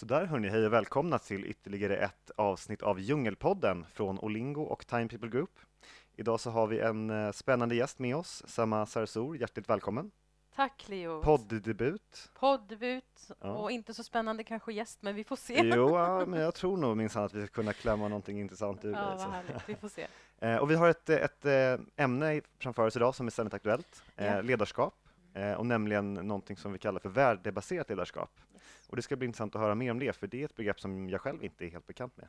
Så där hörni, hej och välkomna till ytterligare ett avsnitt av Djungelpodden från Olingo och Time People Group. Idag så har vi en eh, spännande gäst med oss, Sama Sarsour. Hjärtligt välkommen! Tack Leo! Poddebut. Poddebut Ja. och inte så spännande kanske gäst, men vi får se. Jo, ja, men jag tror nog minsann att vi ska kunna klämma någonting intressant ur ja, vad härligt. Vi får se. Eh, Och vi har ett, ett eh, ämne framför oss idag som är ständigt aktuellt, Ja. ledarskap, eh, och nämligen någonting som vi kallar för värdebaserat ledarskap. Yes. Och det ska bli intressant att höra mer om det, för det är ett begrepp som jag själv inte är helt bekant med.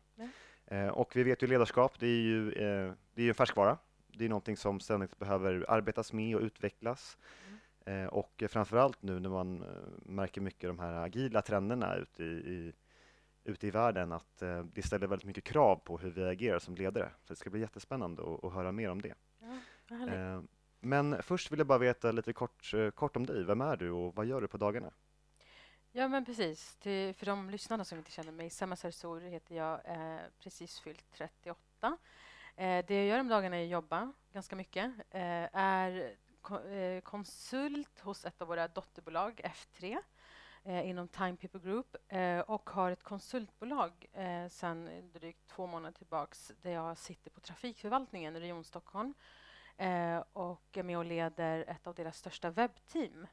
Eh, Och vi vet ju ledarskap, det är ju, eh, det är ju en färskvara. Det är någonting som ständigt behöver arbetas med och utvecklas. Eh, Och framförallt nu när man eh, märker mycket de här agila trenderna ute i, i, ute i världen, att eh, det ställer väldigt mycket krav på hur vi agerar som ledare. Så det ska bli jättespännande att, att höra mer om det. Ja. Eh, men först vill jag bara veta lite kort, eh, kort om dig. Vem är du och vad gör du på dagarna? Ja, men precis. Till, för de lyssnarna som inte känner mig, Sema Sarsour heter jag, eh, precis fyllt 38. Eh, det jag gör om dagarna är att jobba ganska mycket. Eh, är ko- eh, konsult hos ett av våra dotterbolag, F3, eh, inom Time People Group eh, och har ett konsultbolag eh, sedan drygt två månader tillbaks där jag sitter på trafikförvaltningen i Region Stockholm eh, och är med och leder ett av deras största webbteam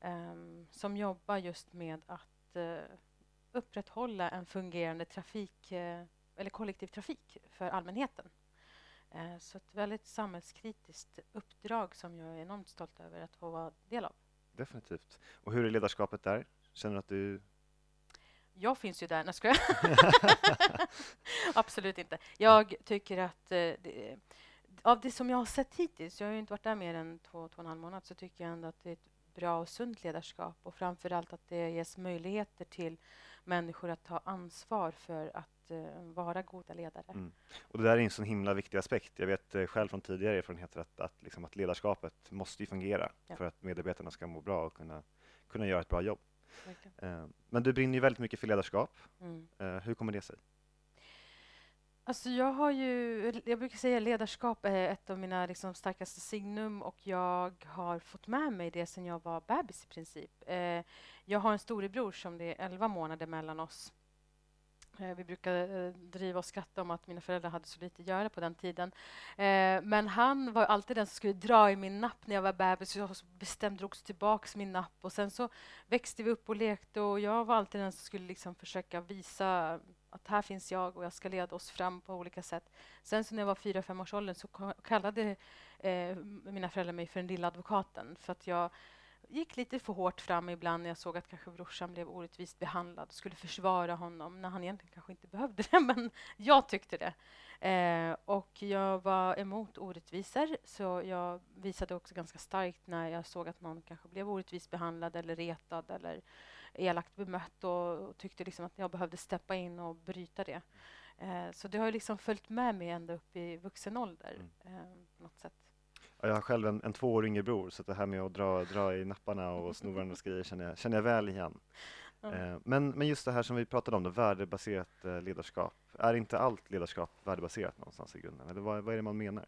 ehm, som jobbar just med att eh, upprätthålla en fungerande trafik eh, eller kollektivtrafik för allmänheten. Eh, så ett väldigt samhällskritiskt uppdrag som jag är enormt stolt över att få vara del av. Definitivt. Och hur är ledarskapet där? Känner du att du... Jag finns ju där. Nej, ska jag? Absolut inte. Jag tycker att eh, det, av det som jag har sett hittills, jag har ju inte varit där mer än två, två och en halv månad, så tycker jag ändå att det är ett bra och sunt ledarskap och framför allt att det ges möjligheter till människor att ta ansvar för att eh, vara goda ledare. Mm. Och det där är en sån himla viktig aspekt. Jag vet eh, själv från tidigare erfarenheter att, att, liksom att ledarskapet måste fungera Ja. för att medarbetarna ska må bra och kunna, kunna göra ett bra jobb. Eh, Men du brinner ju väldigt mycket för ledarskap. Mm. Hur kommer det sig? Alltså jag har ju, jag brukar säga ledarskap är ett av mina liksom starkaste signum och jag har fått med mig det sedan jag var bebis i princip. Eh, jag har en storebror som det är 11 månader mellan oss. Eh, vi brukade eh, driva och skratta om att mina föräldrar hade så lite att göra på den tiden. Eh, men han var alltid den som skulle dra i min napp när jag var bebis. Så jag bestämt drogs tillbaka min napp och sen så växte vi upp och lekte och jag var alltid den som skulle liksom försöka visa att här finns jag och jag ska leda oss fram på olika sätt. Sen så när jag var fyra, fem års åldern så kallade eh, mina föräldrar mig för den lilla advokaten för att jag gick lite för hårt fram ibland när jag såg att kanske brorsan blev orättvist behandlad och skulle försvara honom när han egentligen kanske inte behövde det, men jag tyckte det. Eh, och jag var emot orättvisor, så jag visade också ganska starkt när jag såg att någon kanske blev orättvist behandlad eller retad eller elakt bemött och, och tyckte liksom att jag behövde steppa in och bryta det. Eh, så det har liksom följt med mig ända upp i vuxen ålder Mm. eh, på något sätt. Ja, Jag har själv en, en år yngre bror, så det här med att dra, dra i napparna och sno varandras grejer känner jag, känner jag väl igen. Eh, Men, men just det här som vi pratade om, då, värdebaserat eh, ledarskap. Är inte allt ledarskap värdebaserat någonstans i grunden? Eller vad, vad är det man menar?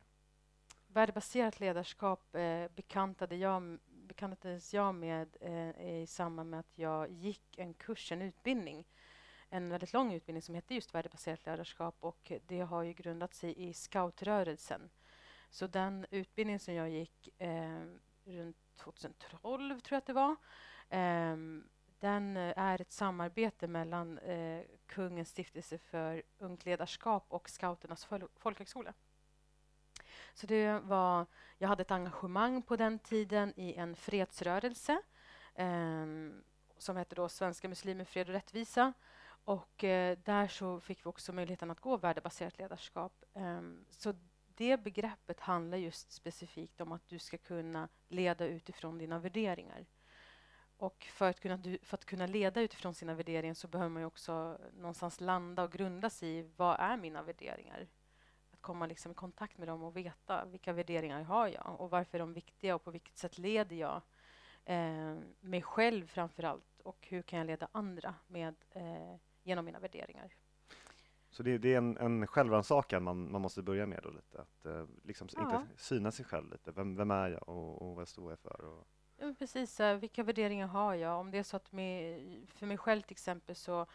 Värdebaserat ledarskap eh, bekantade jag, bekantades jag med eh, i samband med att jag gick en kurs, en utbildning, en väldigt lång utbildning som hette just värdebaserat ledarskap och det har ju grundat sig i scoutrörelsen. Så den utbildning som jag gick eh, runt 2012, tror jag att det var, ehm, eh, den är ett samarbete mellan eh, Kungens stiftelse för ungt ledarskap och Scouternas fol- folkhögskola. Så det var, jag hade ett engagemang på den tiden i en fredsrörelse eh, som hette då Svenska muslimer, fred och rättvisa. Och eh, där så fick vi också möjligheten att gå värdebaserat ledarskap. Ehm, så det begreppet handlar just specifikt om att du ska kunna leda utifrån dina värderingar. Och för att kunna, för att kunna leda utifrån sina värderingar så behöver man ju också någonstans landa och grunda sig i vad är mina värderingar? Att komma liksom i kontakt med dem och veta vilka värderingar har jag och varför är de viktiga och på vilket sätt leder jag eh, mig själv framför allt och hur kan jag leda andra med, eh, genom mina värderingar. Så det, det är en, en självrannsakan man, man måste börja med då lite, att eh, liksom Ja. inte syna sig själv lite. Vem, vem är jag och, och vad står jag för? Och, Ja, precis, vilka värderingar har jag? Om det är så att med, för mig själv till exempel så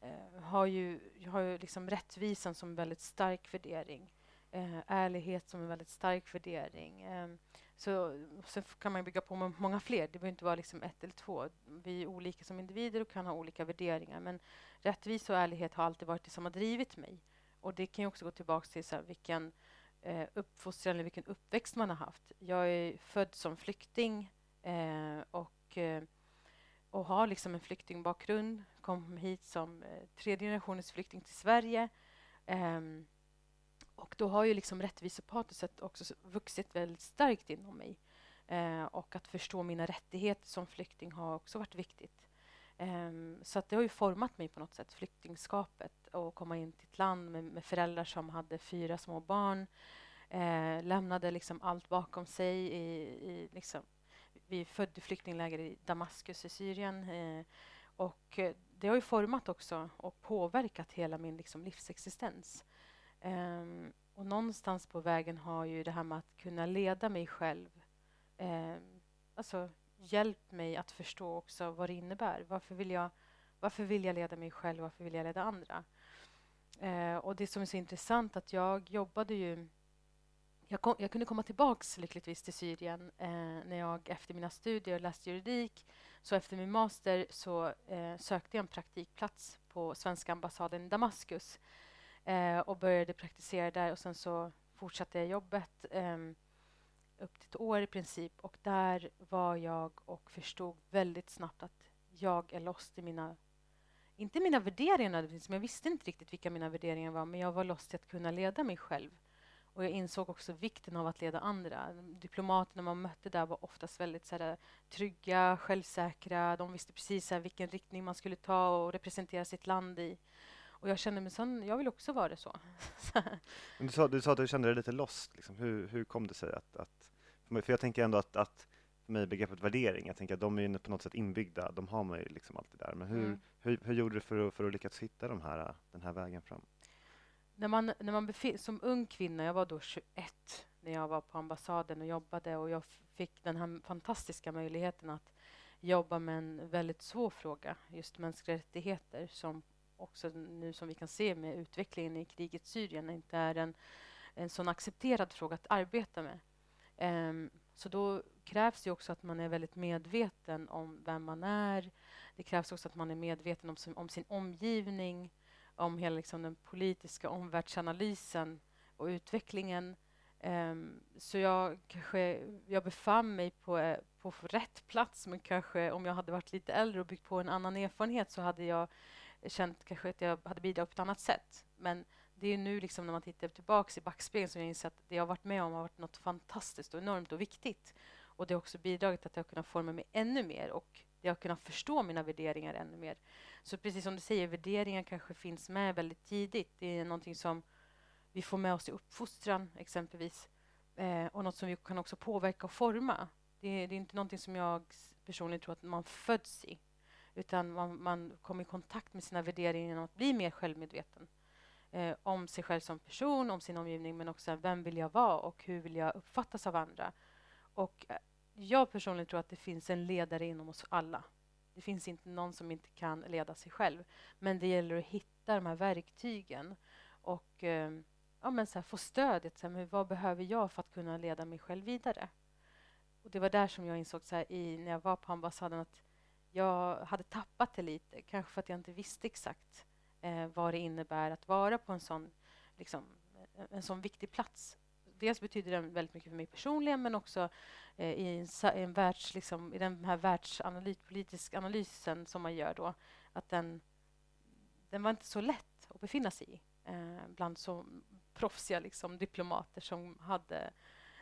eh, har ju, har ju liksom rättvisan som en väldigt stark värdering. Eh, ärlighet som en väldigt stark värdering. Så, sen kan man bygga på med många fler. Det behöver inte vara liksom ett eller två. Vi är olika som individer och kan ha olika värderingar. Men rättvisa och ärlighet har alltid varit det som har drivit mig. Och det kan ju också gå tillbaka till så här, vilken eh, uppfostran eller vilken uppväxt man har haft. Jag är född som flykting eh, och, eh, och har liksom en flyktingbakgrund. Kom hit som eh, tredje generationens flykting till Sverige. Ehm, och då har ju liksom rättvisepatoset också vuxit väldigt starkt inom mig. Eh, och att förstå mina rättigheter som flykting har också varit viktigt. Eh, så att det har ju format mig på något sätt, flyktingskapet och komma in till ett land med, med föräldrar som hade fyra små barn. Eh, lämnade liksom allt bakom sig. I, i liksom, vi födde flyktingläger i Damaskus i Syrien. Eh, och eh, det har ju format också och påverkat hela min liksom, livsexistens. Um, och någonstans på vägen har ju det här med att kunna leda mig själv um, alltså hjälpt mig att förstå också vad det innebär. Varför vill jag, varför vill jag leda mig själv? Varför vill jag leda andra? Uh, och det som är så intressant att jag jobbade ju jag, kom, jag kunde komma tillbaka lyckligtvis till Syrien uh, när jag efter mina studier läste juridik. Så efter min master så uh, sökte jag en praktikplats på svenska ambassaden i Damaskus eh, och började praktisera där och sen så fortsatte jag jobbet eh, upp till ett år i princip och där var jag och förstod väldigt snabbt att jag är lost i mina inte mina värderingar men jag visste inte riktigt vilka mina värderingar var, men jag var lost i att kunna leda mig själv. Och jag insåg också vikten av att leda andra. Diplomaterna man mötte där var oftast väldigt så här, eh, trygga, självsäkra. De visste precis här, vilken riktning man skulle ta och representera sitt land i. Och jag kände mig sån, jag vill också vara det så. Du, sa, du sa att du kände dig lite lost. Liksom. Hur, hur kom det sig att, att för jag tänker ändå att, att för mig begreppet värdering, jag tänker att de är på något sätt inbyggda, de har man ju liksom alltid där. Men hur, mm. hur, hur, gjorde du för att, för att lyckas hitta de här, den här vägen fram? När man, när man som ung kvinna, jag var då 21 när jag var på ambassaden och jobbade och jag fick den här fantastiska möjligheten att jobba med en väldigt svår fråga, just mänskliga rättigheter som också nu som vi kan se med utvecklingen i kriget Syrien inte är en, en sån accepterad fråga att arbeta med. Um, så då krävs det också att man är väldigt medveten om vem man är. Det krävs också att man är medveten om sin, om sin omgivning, om hela liksom, den politiska omvärldsanalysen och utvecklingen. Um, så jag kanske jag befann mig på, eh, på rätt plats men kanske om jag hade varit lite äldre och byggt på en annan erfarenhet så hade jag känt kanske att jag hade bidragit på ett annat sätt. Men det är nu liksom när man tittar tillbaka i backspegeln som jag inser att det jag har varit med om har varit något fantastiskt och enormt och viktigt. Och det har också bidragit till att jag har kunnat forma mig ännu mer och jag har kunnat förstå mina värderingar ännu mer. Så precis som du säger, värderingar kanske finns med väldigt tidigt. Det är någonting som vi får med oss i uppfostran exempelvis. Eh, och något som vi kan också påverka och forma. Det är, det är inte någonting som jag personligen tror att man föds i. Utan man, man kommer i kontakt med sina värderingar genom att bli mer självmedveten eh, om sig själv som person, om sin omgivning men också vem vill jag vara och hur vill jag uppfattas av andra. Och eh, jag personligen tror att det finns en ledare inom oss alla. Det finns inte någon som inte kan leda sig själv. Men det gäller att hitta de här verktygen och eh, ja, men så här, få stödet. Så här, men vad behöver jag för att kunna leda mig själv vidare? Och Det var där som jag insåg så här, i, när jag var på ambassaden att jag hade tappat det lite. Kanske för att jag inte visste exakt eh, vad det innebär att vara på en sån, liksom, eh, en sån viktig plats. Dels betyder den väldigt mycket för mig personligen men också eh, i, en, en världs, liksom, i den här världspolitiska analysen som man gör då, att den, den var inte så lätt att befinna sig i eh, bland så proffsiga liksom, diplomater som hade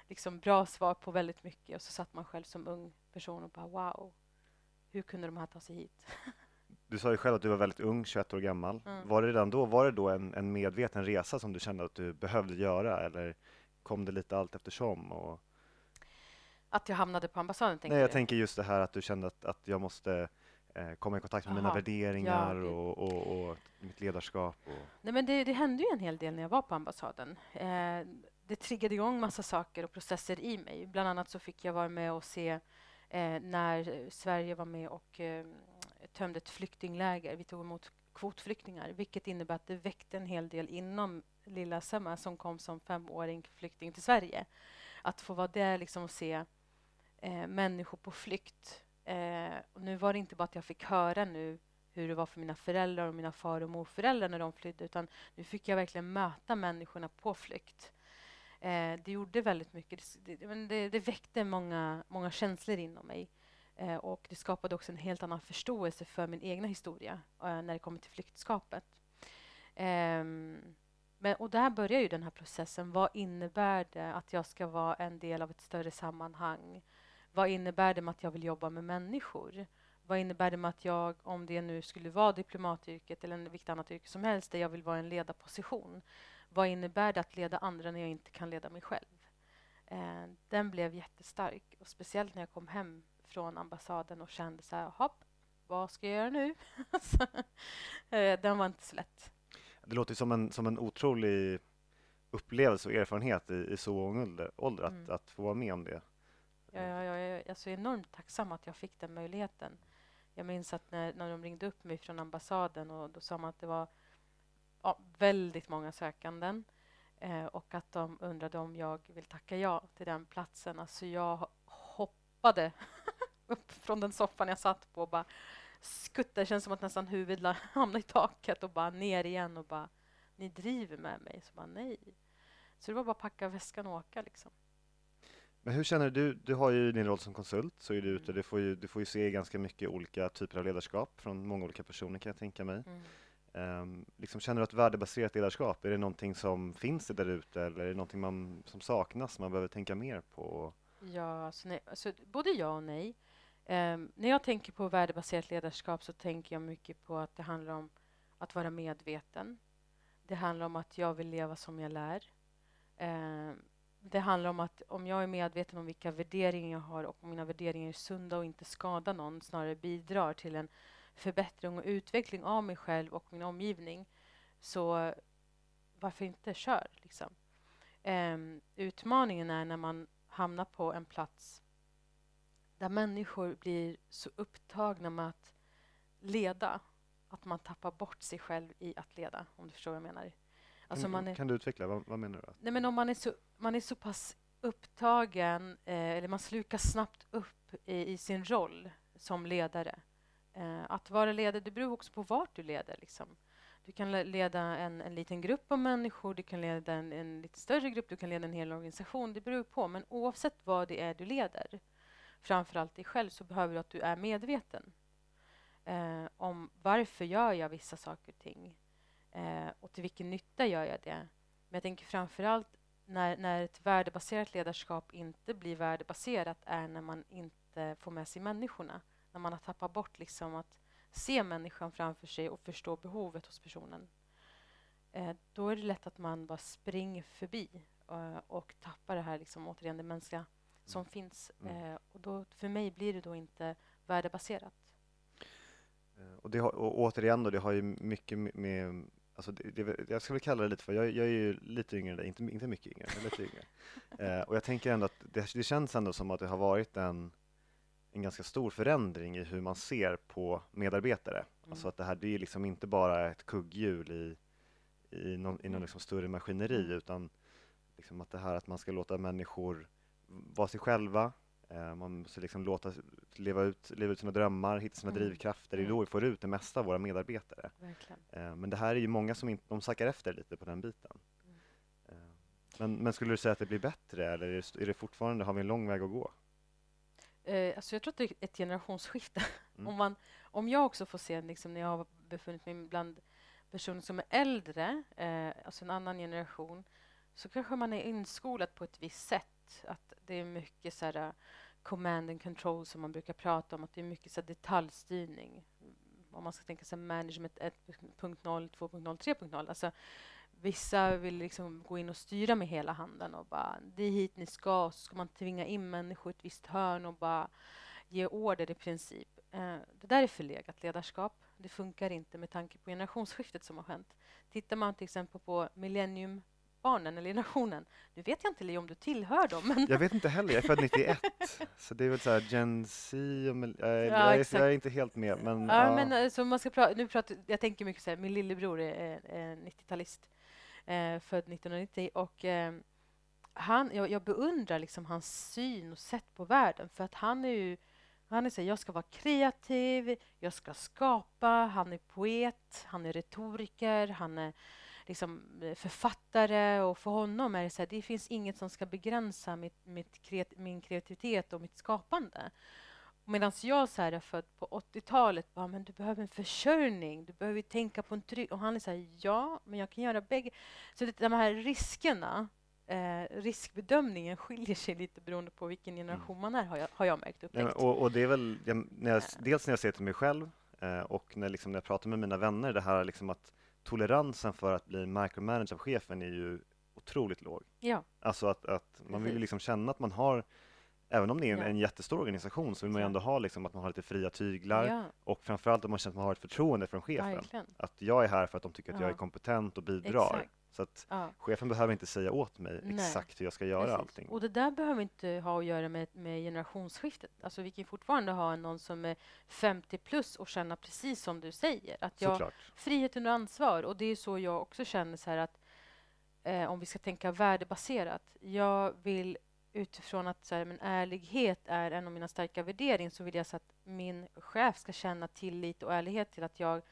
liksom, bra svar på väldigt mycket och så satt man själv som ung person och bara wow, hur kunde de här ta sig hit? Du sa ju själv att du var väldigt ung, 21 år gammal. Mm. Var det redan då, var det då en, en, medveten resa som du kände att du behövde göra eller kom det lite allt eftersom? Och... Att jag hamnade på ambassaden? Nej, jag du? tänker just det här att du kände att, att jag måste eh, komma i kontakt med Aha, mina värderingar ja, och, och, och, mitt ledarskap. Nej, men det, det, hände ju en hel del när jag var på ambassaden. Eh, det triggade igång massa saker och processer i mig. Bland annat så fick jag vara med och se eh, när Sverige var med och eh, tömde ett flyktingläger. Vi tog emot kvotflyktingar, vilket innebär att det väckte en hel del inom lilla Semma som kom som femåring flykting till Sverige. Att få vara där liksom och se eh, människor på flykt. Eh, och nu var det inte bara att jag fick höra nu hur det var för mina föräldrar och mina far och morföräldrar när de flydde, utan nu fick jag verkligen möta människorna på flykt. Eh, det gjorde väldigt mycket. Det, det, det, väckte många, många känslor inom mig. Eh, och det skapade också en helt annan förståelse för min egna historia eh, när det kommer till flyktskapet. Ehm, men, och där börjar ju den här processen. Vad innebär det att jag ska vara en del av ett större sammanhang? Vad innebär det med att jag vill jobba med människor? Vad innebär det med att jag, om det nu skulle vara diplomatyrket eller vilket annat yrke som helst, där jag vill vara i en ledarposition? Vad innebär det att leda andra när jag inte kan leda mig själv? Eh, den blev jättestark, och speciellt när jag kom hem från ambassaden och kände så här, hopp, vad ska jag göra nu? eh, den var inte så lätt. Det låter som en, som en otrolig upplevelse och erfarenhet i, i så ung ålder, att, mm. att få vara med om det. Ja, ja, jag är alltså enormt tacksam att jag fick den möjligheten. Jag minns att när, när de ringde upp mig från ambassaden och då sa man att det var ja, väldigt många sökanden eh, och att de undrade om jag vill tacka ja till den platsen. Alltså jag hoppade upp från den soffan jag satt på och bara skuttade. Det känns som att nästan huvudet hamnade i taket och bara ner igen och bara ni driver med mig. Så bara nej. Så det var bara att packa väskan och åka liksom. Men hur känner du? Du har ju din roll som konsult, så är du ute. Mm. Du får ju, du får ju se ganska mycket olika typer av ledarskap från många olika personer kan jag tänka mig. Mm. Um, liksom, känner du att värdebaserat ledarskap, är det någonting som finns där ute eller är det någonting man, som saknas, som man behöver tänka mer på? Ja, alltså, nej, alltså, både ja och nej. Um, när jag tänker på värdebaserat ledarskap så tänker jag mycket på att det handlar om att vara medveten. Det handlar om att jag vill leva som jag lär. Um, det handlar om att om jag är medveten om vilka värderingar jag har och om mina värderingar är sunda och inte skadar någon, snarare bidrar till en förbättring och utveckling av mig själv och min omgivning, så varför inte kör? Liksom. Um, utmaningen är när man hamnar på en plats där människor blir så upptagna med att leda att man tappar bort sig själv i att leda, om du förstår vad jag menar. Alltså man är, kan du utveckla? Vad, vad, menar du? Nej, men om man är så, man är så pass upptagen, eh, eller man slukas snabbt upp i, i sin roll som ledare. Eh, att vara ledare, det beror också på vart du leder. Liksom. Du kan leda en, en liten grupp av människor, du kan leda en, en lite större grupp, du kan leda en hel organisation. Det beror på. Men oavsett vad det är du leder, framför allt dig själv, så behöver du att du är medveten eh, om varför gör jag vissa saker och ting eh, och till vilken nytta gör jag det. Men jag tänker framför allt när, när ett värdebaserat ledarskap inte blir värdebaserat är när man inte får med sig människorna. När man har tappat bort liksom att se människan framför sig och förstå behovet hos personen. Eh, då är det lätt att man bara springer förbi eh, och tappar det här, liksom, återigen, det mänskliga som mm. finns. Mm. Eh, och då, för mig blir det då inte värdebaserat. Eh, och, det har, och återigen, då, det har ju mycket med Alltså det, det, jag ska väl kalla det lite för, jag, jag är ju lite yngre än inte, inte mycket yngre, men lite yngre. Eh, och jag tänker ändå att det, det, känns ändå som att det har varit en, en ganska stor förändring i hur man ser på medarbetare. Mm. Alltså att det här, det är liksom inte bara ett kugghjul i, i någon, i någon mm. liksom större maskineri, mm. utan liksom att det här att man ska låta människor vara sig själva, Eh, man måste liksom låta leva ut, leva ut sina drömmar, hitta sina mm. drivkrafter. Det är mm. då vi får ut det mesta av våra medarbetare. Eh, men det här är ju många som inte, de sackar efter lite på den biten. Mm. Eh, men, men, skulle du säga att det blir bättre eller är det, är det fortfarande, har vi en lång väg att gå? Alltså jag tror att det är ett generationsskifte. Mm. om, man, om jag också får se, liksom, när jag har befunnit mig bland personer som är äldre, eh, alltså en annan generation, så kanske man är inskolad på ett visst sätt. Att det är mycket så här, command and control som man brukar prata om, att det är mycket så detaljstyrning. Om man ska tänka sig management 1.0, 2.0, 3.0. Alltså, vissa vill liksom gå in och styra med hela handen och bara det är hit ni ska och så ska man tvinga in människor i ett visst hörn och bara ge order i princip. Eh, det där är förlegat ledarskap. Det funkar inte med tanke på generationsskiftet som har skett. Tittar man till exempel på millennium barnen eller generationen. Nu vet jag inte Li, om du tillhör dem. Men... Jag vet inte heller, jag är född 91, så det är väl så här Gen Z, och, äh, Ja, jag, är, jag är inte helt med. Men, Ja, ja. men alltså, man ska prata, nu pratar, jag tänker mycket så här, min lillebror är, är, är 90-talist, eh, född 1990 och eh, han, jag, jag beundrar liksom hans syn och sätt på världen för att han är ju han är så här, jag ska vara kreativ, jag ska skapa, han är poet, han är retoriker, han är liksom eh, författare och för honom är det så här, det finns inget som ska begränsa mitt, mitt kreat, min kreativitet och mitt skapande. Medan jag så här är född på 80-talet, bara, men du behöver en försörjning, du behöver tänka på en trygg... Och han är så här, ja, men jag kan göra bägge. Så det, de här riskerna, eh, riskbedömningen skiljer sig lite beroende på vilken generation man är, har jag, har jag märkt Mm. Upptäckt. men, och, och det är väl, jag, när jag, dels när jag ser till mig själv eh, och när, liksom, när jag pratar med mina vänner, det här liksom att toleransen för att bli micromanaged av chefen är ju otroligt låg. Ja, Alltså att, att man vill liksom känna att man har, även om det är en, Ja. en jättestor organisation, så vill man ju ändå ha liksom att man har lite fria tyglar ja och framförallt att man känner att man har ett förtroende från chefen. verkligen. Att jag är här för att de tycker att jag Ja. är kompetent och bidrar. Exakt. Så att chefen behöver inte säga åt mig Nej. exakt hur jag ska göra Precis. allting. Och det där behöver inte ha att göra med, med generationsskiftet. Alltså vi kan fortfarande ha någon som är 50 plus och känna precis som du säger. Att jag, Såklart. frihet under ansvar. Och det är så jag också känner så här att eh, om vi ska tänka värdebaserat. Jag vill utifrån att så här, men ärlighet är en av mina starka värderingar så vill jag så att min chef ska känna tillit och ärlighet till att jag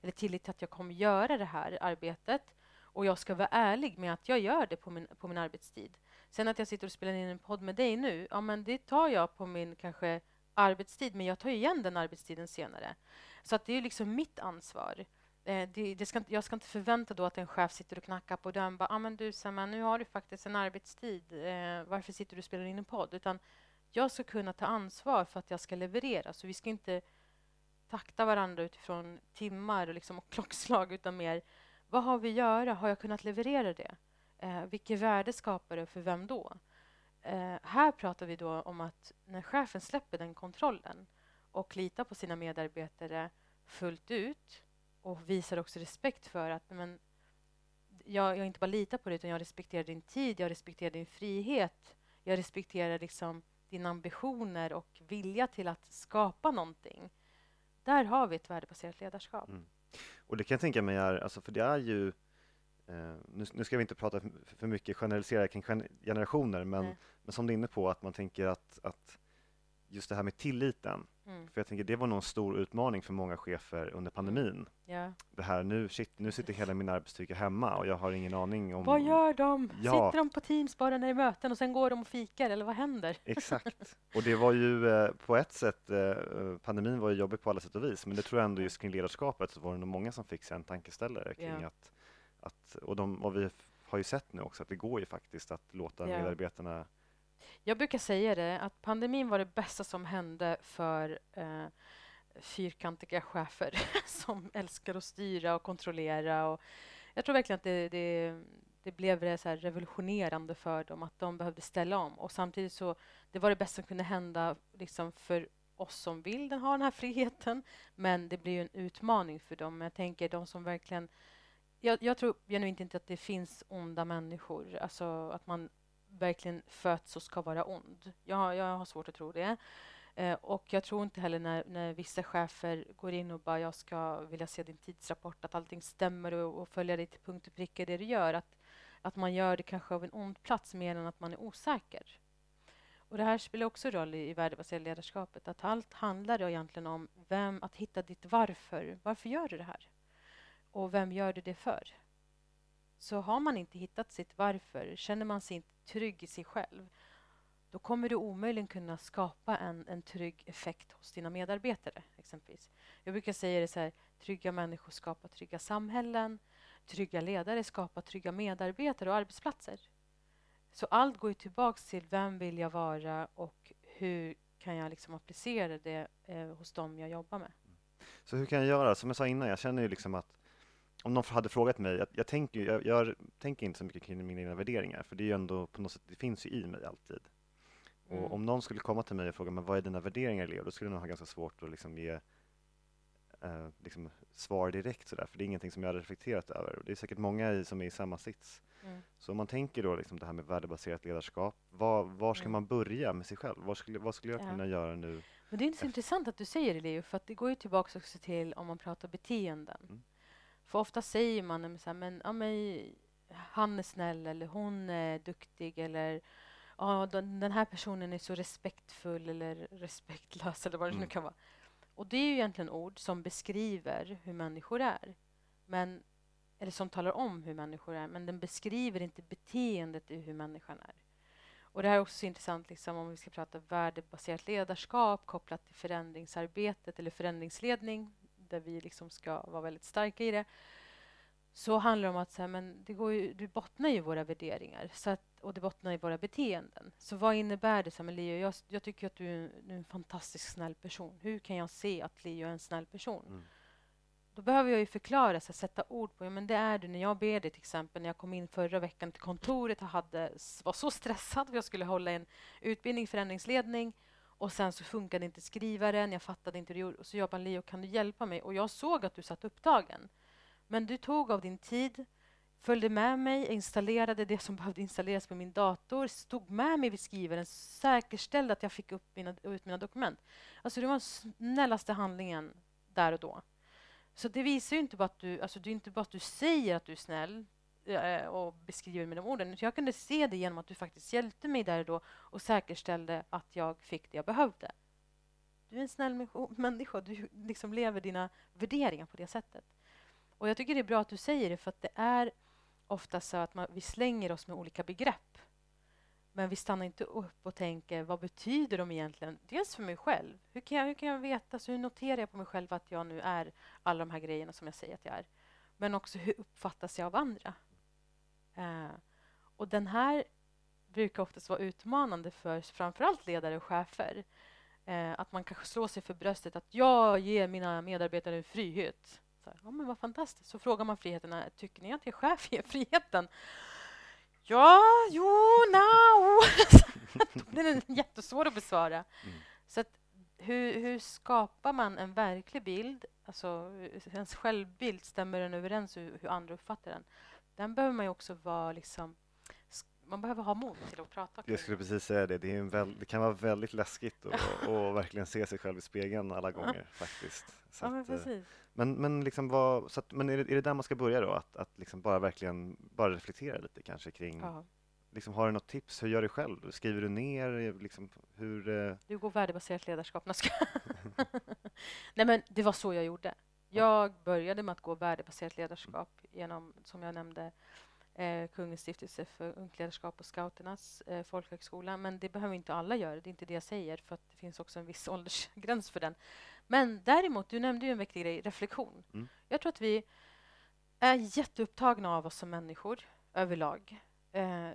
eller tillit till att jag kommer göra det här arbetet och jag ska vara ärlig med att jag gör det på min, på min arbetstid. Sen att jag sitter och spelar in en podd med dig nu, ja men det tar jag på min kanske arbetstid, men jag tar igen den arbetstiden senare. Så att det är liksom mitt ansvar. Eh, det, det ska, jag ska inte förvänta då att en chef sitter och knackar på dörren och bara, ah, men du Samma, nu har du faktiskt en arbetstid, eh, varför sitter du och spelar in en podd? Utan jag ska kunna ta ansvar för att jag ska leverera, så vi ska inte takta varandra utifrån timmar och, liksom, och klockslag, utan mer vad har vi att göra? Har jag kunnat leverera det? Eh, vilket värde skapar det för vem då? Eh, här pratar vi då om att när chefen släpper den kontrollen och litar på sina medarbetare fullt ut och visar också respekt för att men, jag, jag inte bara litar på dig utan jag respekterar din tid, jag respekterar din frihet, jag respekterar liksom dina ambitioner och vilja till att skapa någonting. Där har vi ett värdebaserat ledarskap. Mm. Och det kan jag tänka mig är, alltså för det är ju, eh, nu, nu ska vi inte prata för, mycket generalisera kring gen- generationer, men, men som du är inne på, att man tänker att, att just det här med tilliten, Mm. för jag tänker det var nog en stor utmaning för många chefer under pandemin. Ja. Det här nu, shit, nu sitter hela min arbetsstyrka hemma och jag har ingen aning om... Vad gör de? Ja. Sitter de på Teams bara när det är möten och sen går de och fikar eller vad händer? Exakt. Och det var ju eh, på ett sätt, eh, pandemin var ju jobbig på alla sätt och vis, men det tror jag ändå just kring ledarskapet så var det nog många som fick sig en tankeställare kring Ja. att, att och, de, och vi har ju sett nu också att det går ju faktiskt att låta Ja. medarbetarna jag brukar säga det, att pandemin var det bästa som hände för eh, fyrkantiga chefer som älskar att styra och kontrollera. Och jag tror verkligen att det, det, det blev det så här revolutionerande för dem, att de behövde ställa om. Och samtidigt så, det var det bästa som kunde hända liksom för oss som vill den, ha den här friheten. Men det blir ju en utmaning för dem. Jag tänker de som verkligen... Jag, jag tror genuint inte att det finns onda människor. Alltså att man verkligen föds och ska vara ond. Jag, jag har svårt att tro det. Eh, och jag tror inte heller när, när vissa chefer går in och bara jag ska vilja se din tidsrapport, att allting stämmer och, och följa dig till punkt och pricka det du gör. Att, att man gör det kanske av en ond plats mer än att man är osäker. Och det här spelar också roll i, i värdebaserat ledarskapet. Att allt handlar egentligen om vem, att hitta ditt varför. Varför gör du det här? Och vem gör du det för? Så har man inte hittat sitt varför, känner man sig inte trygg i sig själv, då kommer du omöjligen kunna skapa en, en trygg effekt hos dina medarbetare. exempelvis. Jag brukar säga det så här, trygga människor skapar trygga samhällen, trygga ledare skapar trygga medarbetare och arbetsplatser. Så allt går ju tillbaka till vem vill jag vara och hur kan jag liksom applicera det eh, hos dem jag jobbar med. Så hur kan jag göra? Som jag sa innan, jag känner ju liksom att om någon hade frågat mig, jag, jag, tänker, jag, jag tänker inte så mycket kring mina egna värderingar, för det är ju ändå på något sätt, det finns ju i mig alltid. Mm. Och om någon skulle komma till mig och fråga, men vad är dina värderingar Leo? Då skulle jag nog ha ganska svårt att liksom ge eh, liksom svar direkt sådär, för det är ingenting som jag har reflekterat över. Det är säkert många i, som är i samma sits. Mm. Så om man tänker då liksom det här med värdebaserat ledarskap, var, var ska Mm. man börja med sig själv? Vad skulle, vad skulle jag Ja. kunna göra nu? Men det är inte så intressant att du säger det, Leo, för att det går ju tillbaka också till om man pratar beteenden. För ofta säger man så här, men, ja, men han är snäll eller hon är duktig eller ja, den, här personen är så respektfull eller respektlös eller vad det nu Mm. kan vara. Och det är ju egentligen ord som beskriver hur människor är. Men, eller som talar om hur människor är, men den beskriver inte beteendet i hur människan är. Och det här är också så intressant liksom, om vi ska prata värdebaserat ledarskap kopplat till förändringsarbetet eller förändringsledning, där vi liksom ska vara väldigt starka i det. Så handlar det om att så här, men det, går ju, det bottnar ju våra värderingar så att, och det bottnar i våra beteenden. Så vad innebär det? Så här, Leo, jag, jag tycker att du är, du är en fantastiskt snäll person. Hur kan jag se att Leo är en snäll person? Mm. Då behöver jag ju förklara, så här, sätta ord på, ja, men det är du när jag ber dig till exempel, när jag kom in förra veckan till kontoret och hade, var så stressad för jag skulle hålla en utbildning förändringsledning och sen så funkade inte skrivaren, jag fattade inte hur du gjorde. Och så jag bara, Leo, kan du hjälpa mig? Och jag såg att du satt upptagen. Men du tog av din tid, följde med mig, installerade det som behövde installeras på min dator, stod med mig vid skrivaren, säkerställde att jag fick upp mina, ut mina dokument. Alltså det var den snällaste handlingen där och då. Så det visar ju inte bara att du, alltså det är inte bara att du säger att du är snäll Eh, och beskriver med de orden. Jag kunde se det genom att du faktiskt hjälpte mig där och då och säkerställde att jag fick det jag behövde. Du är en snäll människa, du liksom lever dina värderingar på det sättet. Och jag tycker det är bra att du säger det, för att det är ofta så att man, vi slänger oss med olika begrepp. Men vi stannar inte upp och tänker, vad betyder de egentligen? Dels för mig själv. Hur kan jag, hur kan jag veta, så hur noterar jag på mig själv att jag nu är alla de här grejerna som jag säger att jag är? Men också, hur uppfattas jag av andra? Eh, och den här brukar oftast vara utmanande för framförallt ledare och chefer. Eh, att man kanske slår sig för bröstet att jag ger mina medarbetare en frihet. Så här, ja, men vad fantastiskt. Så frågar man friheten, "Nej, tycker ni att er chef ger friheten? Ja, jo, no. Den jättesvår att besvara. Mm. Så att, hur, hur skapar man en verklig bild? Alltså, ens självbild, stämmer den överens med hur, hur andra uppfattar den? Den behöver man ju också vara liksom... Man behöver ha mod till att prata kring. Jag skulle precis säga det, det, väl, det kan vara väldigt läskigt att verkligen se sig själv i spegeln alla gånger faktiskt. Så Ja, men att, eh, precis. men, men, liksom vad, så att, men är, det, är det där man ska börja då? Att, att liksom bara verkligen bara reflektera lite kanske kring, Ja. liksom, har du något tips? Hur gör du själv? Skriver du ner? Liksom, hur, eh, Du går värdebaserat ledarskap. Nej, men det var så jag gjorde. Jag började med att gå värdebaserat ledarskap genom, som jag nämnde, eh, Kungens stiftelse för ungt ledarskap och Scouternas eh, folkhögskola. Men det behöver inte alla göra. Det är inte det jag säger, för att det finns också en viss åldersgräns för den. Men däremot, du nämnde ju en viktig grej, reflektion. Mm. Jag tror att vi är jätteupptagna av oss som människor överlag. Eh,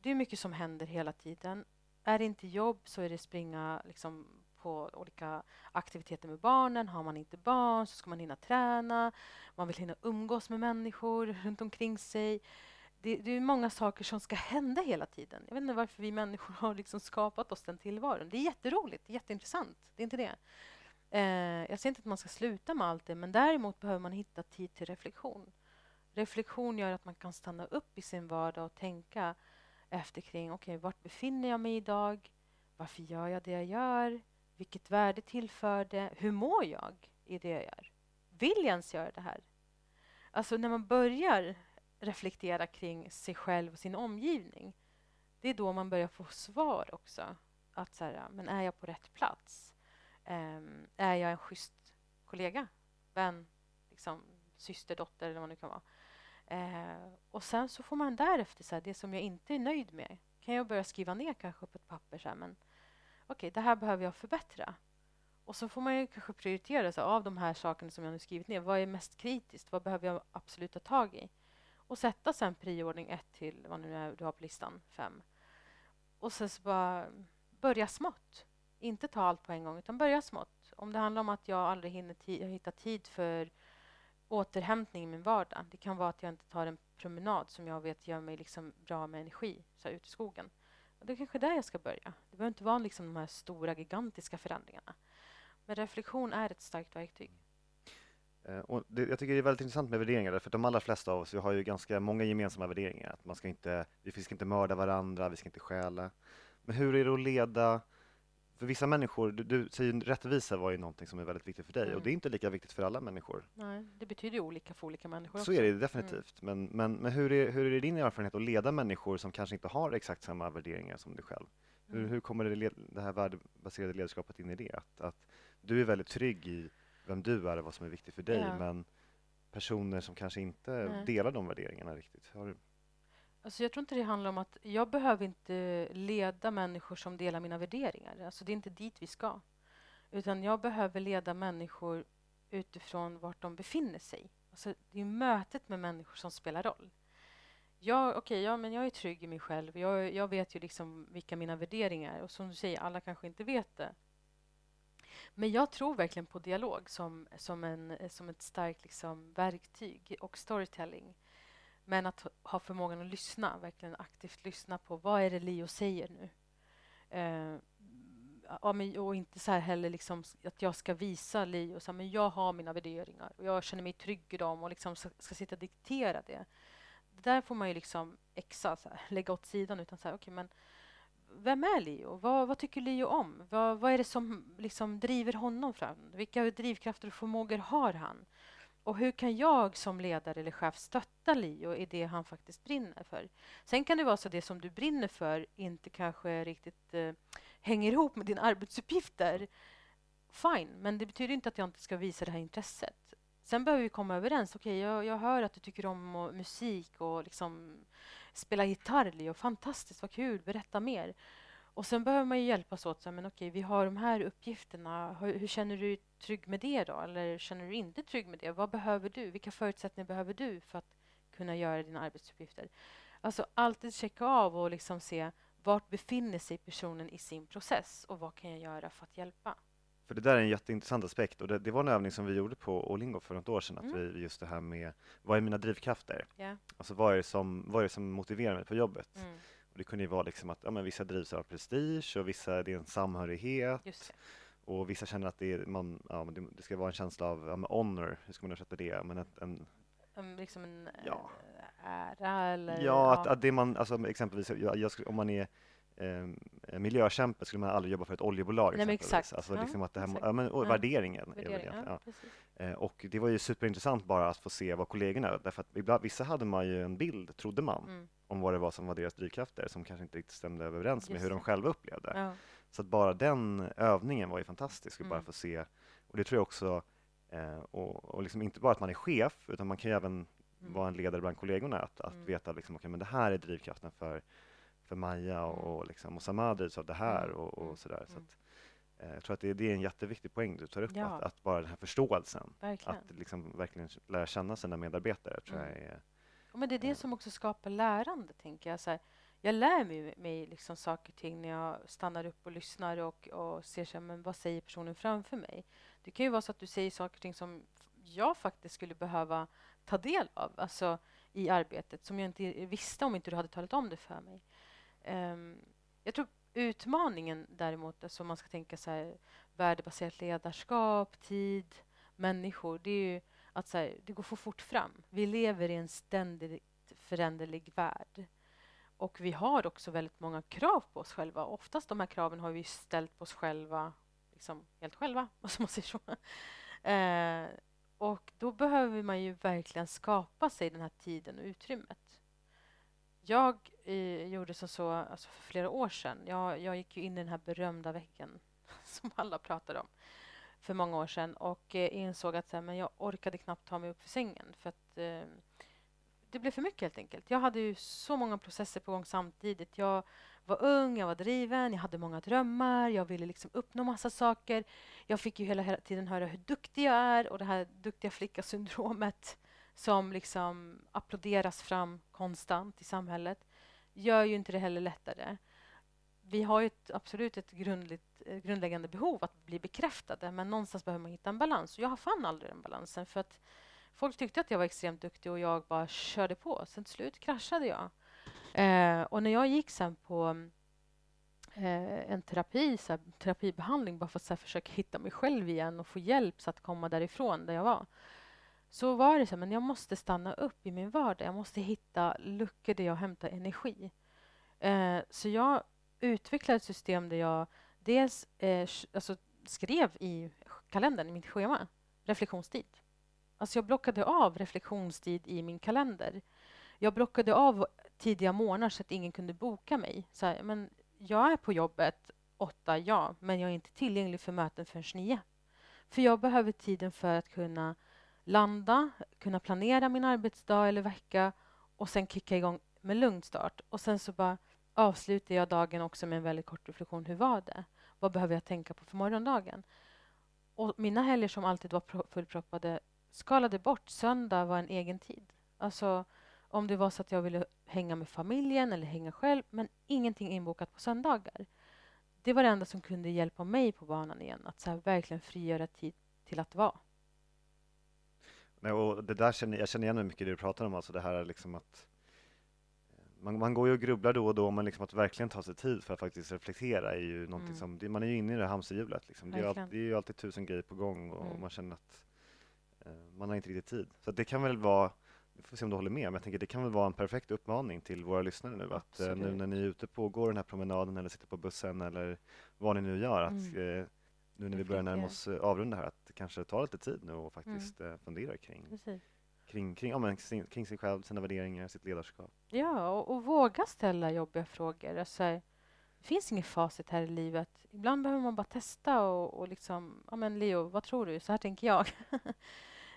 det är mycket som händer hela tiden. Är det inte jobb så är det springa liksom, på olika aktiviteter med barnen. Har man inte barn så ska man hinna träna. Man vill hinna umgås med människor runt omkring sig. Det, det är många saker som ska hända hela tiden. Jag vet inte varför vi människor har liksom skapat oss den tillvaron. Det är jätteroligt, det är jätteintressant. Det är inte det. Eh, jag säger inte att man ska sluta med allt det, men däremot behöver man hitta tid till reflektion. Reflektion gör att man kan stanna upp i sin vardag och tänka efter kring, okej, vart befinner jag mig idag? Varför gör jag det jag gör? Vilket värde tillför det? Hur mår jag i det jag gör? Vill jag ens göra det här? Alltså när man börjar reflektera kring sig själv och sin omgivning, det är då man börjar få svar också. Att så här, men är jag på rätt plats? Um, är jag en schysst kollega, vän, liksom, syster, dotter eller vad det nu kan vara? Uh, och sen så får man därefter, så här, det som jag inte är nöjd med, kan jag börja skriva ner kanske på ett papper. Så här, men okej, det här behöver jag förbättra. Och så får man ju kanske prioritera så av de här sakerna som jag nu skrivit ner. Vad är mest kritiskt? Vad behöver jag absolut ta tag i? Och sätta sen prioordning ett till vad nu är du har på listan, fem. Och sen så bara börja smått. Inte ta allt på en gång, utan börja smått. Om det handlar om att jag aldrig hinner ti- hittar tid för återhämtning i min vardag. Det kan vara att jag inte tar en promenad som jag vet gör mig liksom bra med energi, så här, ute i skogen. Det är kanske där jag ska börja. Det behöver inte vara liksom de här stora, gigantiska förändringarna. Men reflektion är ett starkt verktyg. Eh, och det, jag tycker det är väldigt intressant med värderingar, för de allra flesta av oss vi har ju ganska många gemensamma värderingar. Att man ska inte, vi ska inte mörda varandra, vi ska inte stjäla. Men hur är det att leda för vissa människor, du, du säger rättvisa var ju någonting som är väldigt viktigt för dig mm. och det är inte lika viktigt för alla människor. Nej, det betyder ju olika för olika människor. Så också. är det definitivt. Mm. Men, men, men hur, är, hur är din erfarenhet att leda människor som kanske inte har exakt samma värderingar som du själv? Mm. Hur, hur kommer det, det här värdebaserade ledarskapet in i det? Att, att du är väldigt trygg i vem du är och vad som är viktigt för dig, ja. men personer som kanske inte Nej. delar de värderingarna riktigt. Har, Alltså jag tror inte det handlar om att jag behöver inte leda människor som delar mina värderingar. Alltså det är inte dit vi ska. Utan jag behöver leda människor utifrån vart de befinner sig. Alltså det är mötet med människor som spelar roll. Jag, okay, ja, men jag är trygg i mig själv. Jag, jag vet ju liksom vilka mina värderingar är. Och som du säger, alla kanske inte vet det. Men jag tror verkligen på dialog som, som, en, som ett starkt liksom, verktyg och storytelling. Men att ha förmågan att lyssna, verkligen aktivt lyssna på vad är det Leo säger nu. Eh, och inte så här heller liksom att jag ska visa Leo så här, men jag har mina värderingar och jag känner mig trygg i dem och liksom ska, ska sitta och diktera det. Det där får man ju liksom exa, så här, lägga åt sidan. utan så här, okay, men Vem är Leo? Vad, vad tycker Leo om? Vad, vad är det som liksom driver honom fram? Vilka drivkrafter och förmågor har han? Och hur kan jag som ledare eller chef stötta Leo i det han faktiskt brinner för? Sen kan det vara så att det som du brinner för inte kanske riktigt eh, hänger ihop med dina arbetsuppgifter. Fine, men det betyder inte att jag inte ska visa det här intresset. Sen behöver vi komma överens. Okej, okay, jag, jag, hör att du tycker om och, musik och liksom spela gitarr, Leo. Fantastiskt, vad kul. Berätta mer. Och sen behöver man ju hjälpas åt. Så, men okej, vi har de här uppgifterna. Hur, hur, känner du dig trygg med det då? Eller känner du inte trygg med det? Vad behöver du? Vilka förutsättningar behöver du för att kunna göra dina arbetsuppgifter? Alltså alltid checka av och liksom se vart befinner sig personen i sin process och vad kan jag göra för att hjälpa? För det där är en jätteintressant aspekt och det, det var en övning som vi gjorde på Olingo för något år sedan, mm. att vi just det här med vad är mina drivkrafter? Yeah. Alltså vad är det som, vad är det som motiverar mig på jobbet? Mm. Det kunde ju vara liksom att ja, men vissa drivs av prestige och vissa det är en samhörighet. Och vissa känner att det, är, man, ja, det, ska vara en känsla av ja, honor, hur ska man översätta det? Men ett, en, liksom en ja. Eh, ära eller? Ja, att, att det man, alltså exempelvis jag, om man är eh, miljökämpe skulle man aldrig jobba för ett oljebolag. Nej, exakt. Alltså ja, liksom att det här, ja, men, och värderingen. Värdering, ja, eh, och det var ju superintressant bara att få se vad kollegorna, därför att ibland, vissa hade man ju en bild, trodde man, mm om vad det var som var deras drivkrafter som kanske inte riktigt stämde överens Just med hur de själva upplevde. Ja. Så att bara den övningen var ju fantastisk, mm. bara få se. Och det tror jag också, eh, och, och liksom inte bara att man är chef, utan man kan ju även mm. vara en ledare bland kollegorna, att, att mm. veta liksom, okay, men det här är drivkraften för, för Maja och, mm. och, liksom, och Samar drivs av det här mm. och, och mm. sådär. Så att, eh, jag tror att det, det, är en jätteviktig poäng du tar upp, ja. att, att, bara den här förståelsen, verkligen. att liksom verkligen lära känna sina medarbetare, tror jag är men det är det som också skapar lärande, tänker jag. Så här, jag lär mig, mig liksom saker och ting när jag stannar upp och lyssnar och, och ser så här, men vad säger personen framför mig. Det kan ju vara så att du säger saker och ting som jag faktiskt skulle behöva ta del av alltså, i arbetet som jag inte visste om inte du hade talat om det för mig. Um, jag tror utmaningen däremot, alltså man ska tänka så här, värdebaserat ledarskap, tid, människor, det är ju att så här, det går för fort fram. Vi lever i en ständigt föränderlig värld. Och vi har också väldigt många krav på oss själva. Oftast de här kraven har vi ställt på oss själva liksom helt själva, om man säger så. Eh, och då behöver man ju verkligen skapa sig den här tiden och utrymmet. Jag eh, gjorde som så alltså för flera år sedan. Jag, jag gick in i den här berömda väggen som alla pratar om för många år sedan och eh, insåg att här, men jag orkade knappt ta mig upp för sängen för att eh, det blev för mycket helt enkelt. Jag hade ju så många processer på gång samtidigt. Jag var ung, jag var driven, jag hade många drömmar, jag ville liksom uppnå massa saker. Jag fick ju hela, hela tiden höra hur duktig jag är och det här duktiga flicka-syndromet som liksom applåderas fram konstant i samhället gör ju inte det heller lättare vi har ju ett, absolut ett grundligt, eh, grundläggande behov att bli bekräftade men någonstans behöver man hitta en balans. Och jag fann aldrig den balansen för att folk tyckte att jag var extremt duktig och jag bara körde på. Sen till slut kraschade jag. Eh, och när jag gick sen på eh, en terapi, så här, terapibehandling bara för att så här, försöka hitta mig själv igen och få hjälp så att komma därifrån där jag var så var det så men jag måste stanna upp i min vardag. Jag måste hitta luckor där jag hämtar energi. Eh, så jag utvecklade ett system där jag dels eh, alltså skrev i kalendern, i mitt schema, reflektionstid. Alltså jag blockade av reflektionstid i min kalender. Jag blockade av tidiga morgnar så att ingen kunde boka mig. Så här, men jag är på jobbet åtta, ja, men jag är inte tillgänglig för möten förrän nio. För jag behöver tiden för att kunna landa, kunna planera min arbetsdag eller vecka och sen kicka igång med lugn start. Och sen så bara avslutar jag dagen också med en väldigt kort reflektion. Hur var det? Vad behöver jag tänka på för morgondagen? Och mina helger som alltid var fullproppade skalade bort. Söndag var en egen tid. Alltså om det var så att jag ville hänga med familjen eller hänga själv, men ingenting inbokat på söndagar. Det var det enda som kunde hjälpa mig på banan igen, att så verkligen frigöra tid till att vara. Nej, och det där känner, jag känner igen mig mycket i det du pratar om, alltså det här liksom att man, man går ju och grubblar då och då, men liksom att verkligen ta sig tid för att faktiskt reflektera är ju någonting mm. som, man är ju inne i det hamsterhjulet. Liksom. Det, är all, det är ju alltid tusen grejer på gång och mm. man känner att eh, man har inte riktigt tid. Så det kan väl vara, vi får se om du håller med, men jag tänker det kan väl vara en perfekt uppmaning till våra lyssnare nu att eh, nu när ni är ute på går den här promenaden eller sitter på bussen eller vad ni nu gör, att mm. eh, nu när vi börjar närma oss eh, avrunda här, att kanske ta lite tid nu och faktiskt mm. Eh, fundera kring Precis kring, kring, ja, men, kring sig själv, sina värderingar, sitt ledarskap. Ja, och, och våga ställa jobbiga frågor. Alltså, det finns inget facit här i livet. Ibland behöver man bara testa och, och liksom, ja men Leo, vad tror du? Så här tänker jag.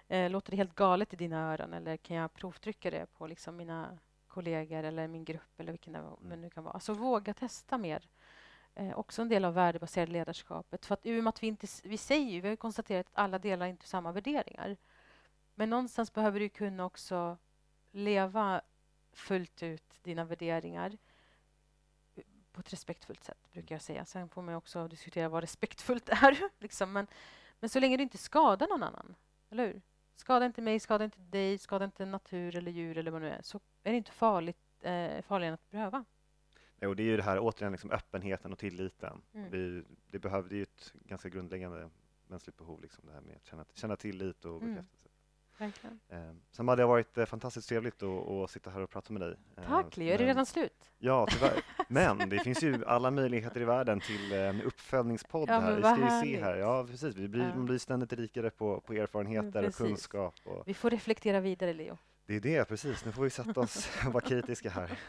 Eh, låter det helt galet i dina öron eller kan jag provtrycka det på liksom mina kollegor eller min grupp eller vilken det mm. nu kan vara. Alltså våga testa mer. Eh, också en del av värdebaserade ledarskapet. För att, i och med att vi inte, vi säger ju, vi har konstaterat att alla delar inte samma värderingar. Men någonstans behöver du kunna också leva fullt ut dina värderingar på ett respektfullt sätt, brukar jag säga. Sen får man också diskutera vad respektfullt är. Liksom. Men, men så länge du inte skadar någon annan, eller hur? Skada inte mig, skada inte dig, skada inte natur eller djur eller vad det nu är, så är det inte farligt, eh, farligare att pröva. Jo, det är ju det här återigen liksom öppenheten och tilliten. Mm. Vi, det behövde ju ett ganska grundläggande mänskligt behov, liksom det här med att känna, känna tillit och mm. Verkligen. Eh, sen hade det varit eh, fantastiskt trevligt att, att sitta här och prata med dig. Eh, Tack, Leo. Är det redan slut? Ja, tyvärr. Men det finns ju alla möjligheter i världen till en uppföljningspodd ja, här. Vi ska ju se här. Ja, precis. Vi blir. Man blir ständigt rikare på, på erfarenheter och kunskap. Och... Vi får reflektera vidare, Leo. Det är det, precis. Nu får vi sätta oss och vara kritiska här.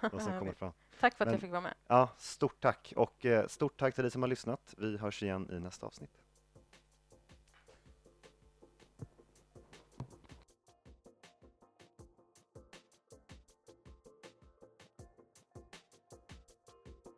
vad som kommer fram. Tack för att Men, jag fick vara med. Ja, stort tack. Och stort tack till dig som har lyssnat. Vi hörs igen i nästa avsnitt.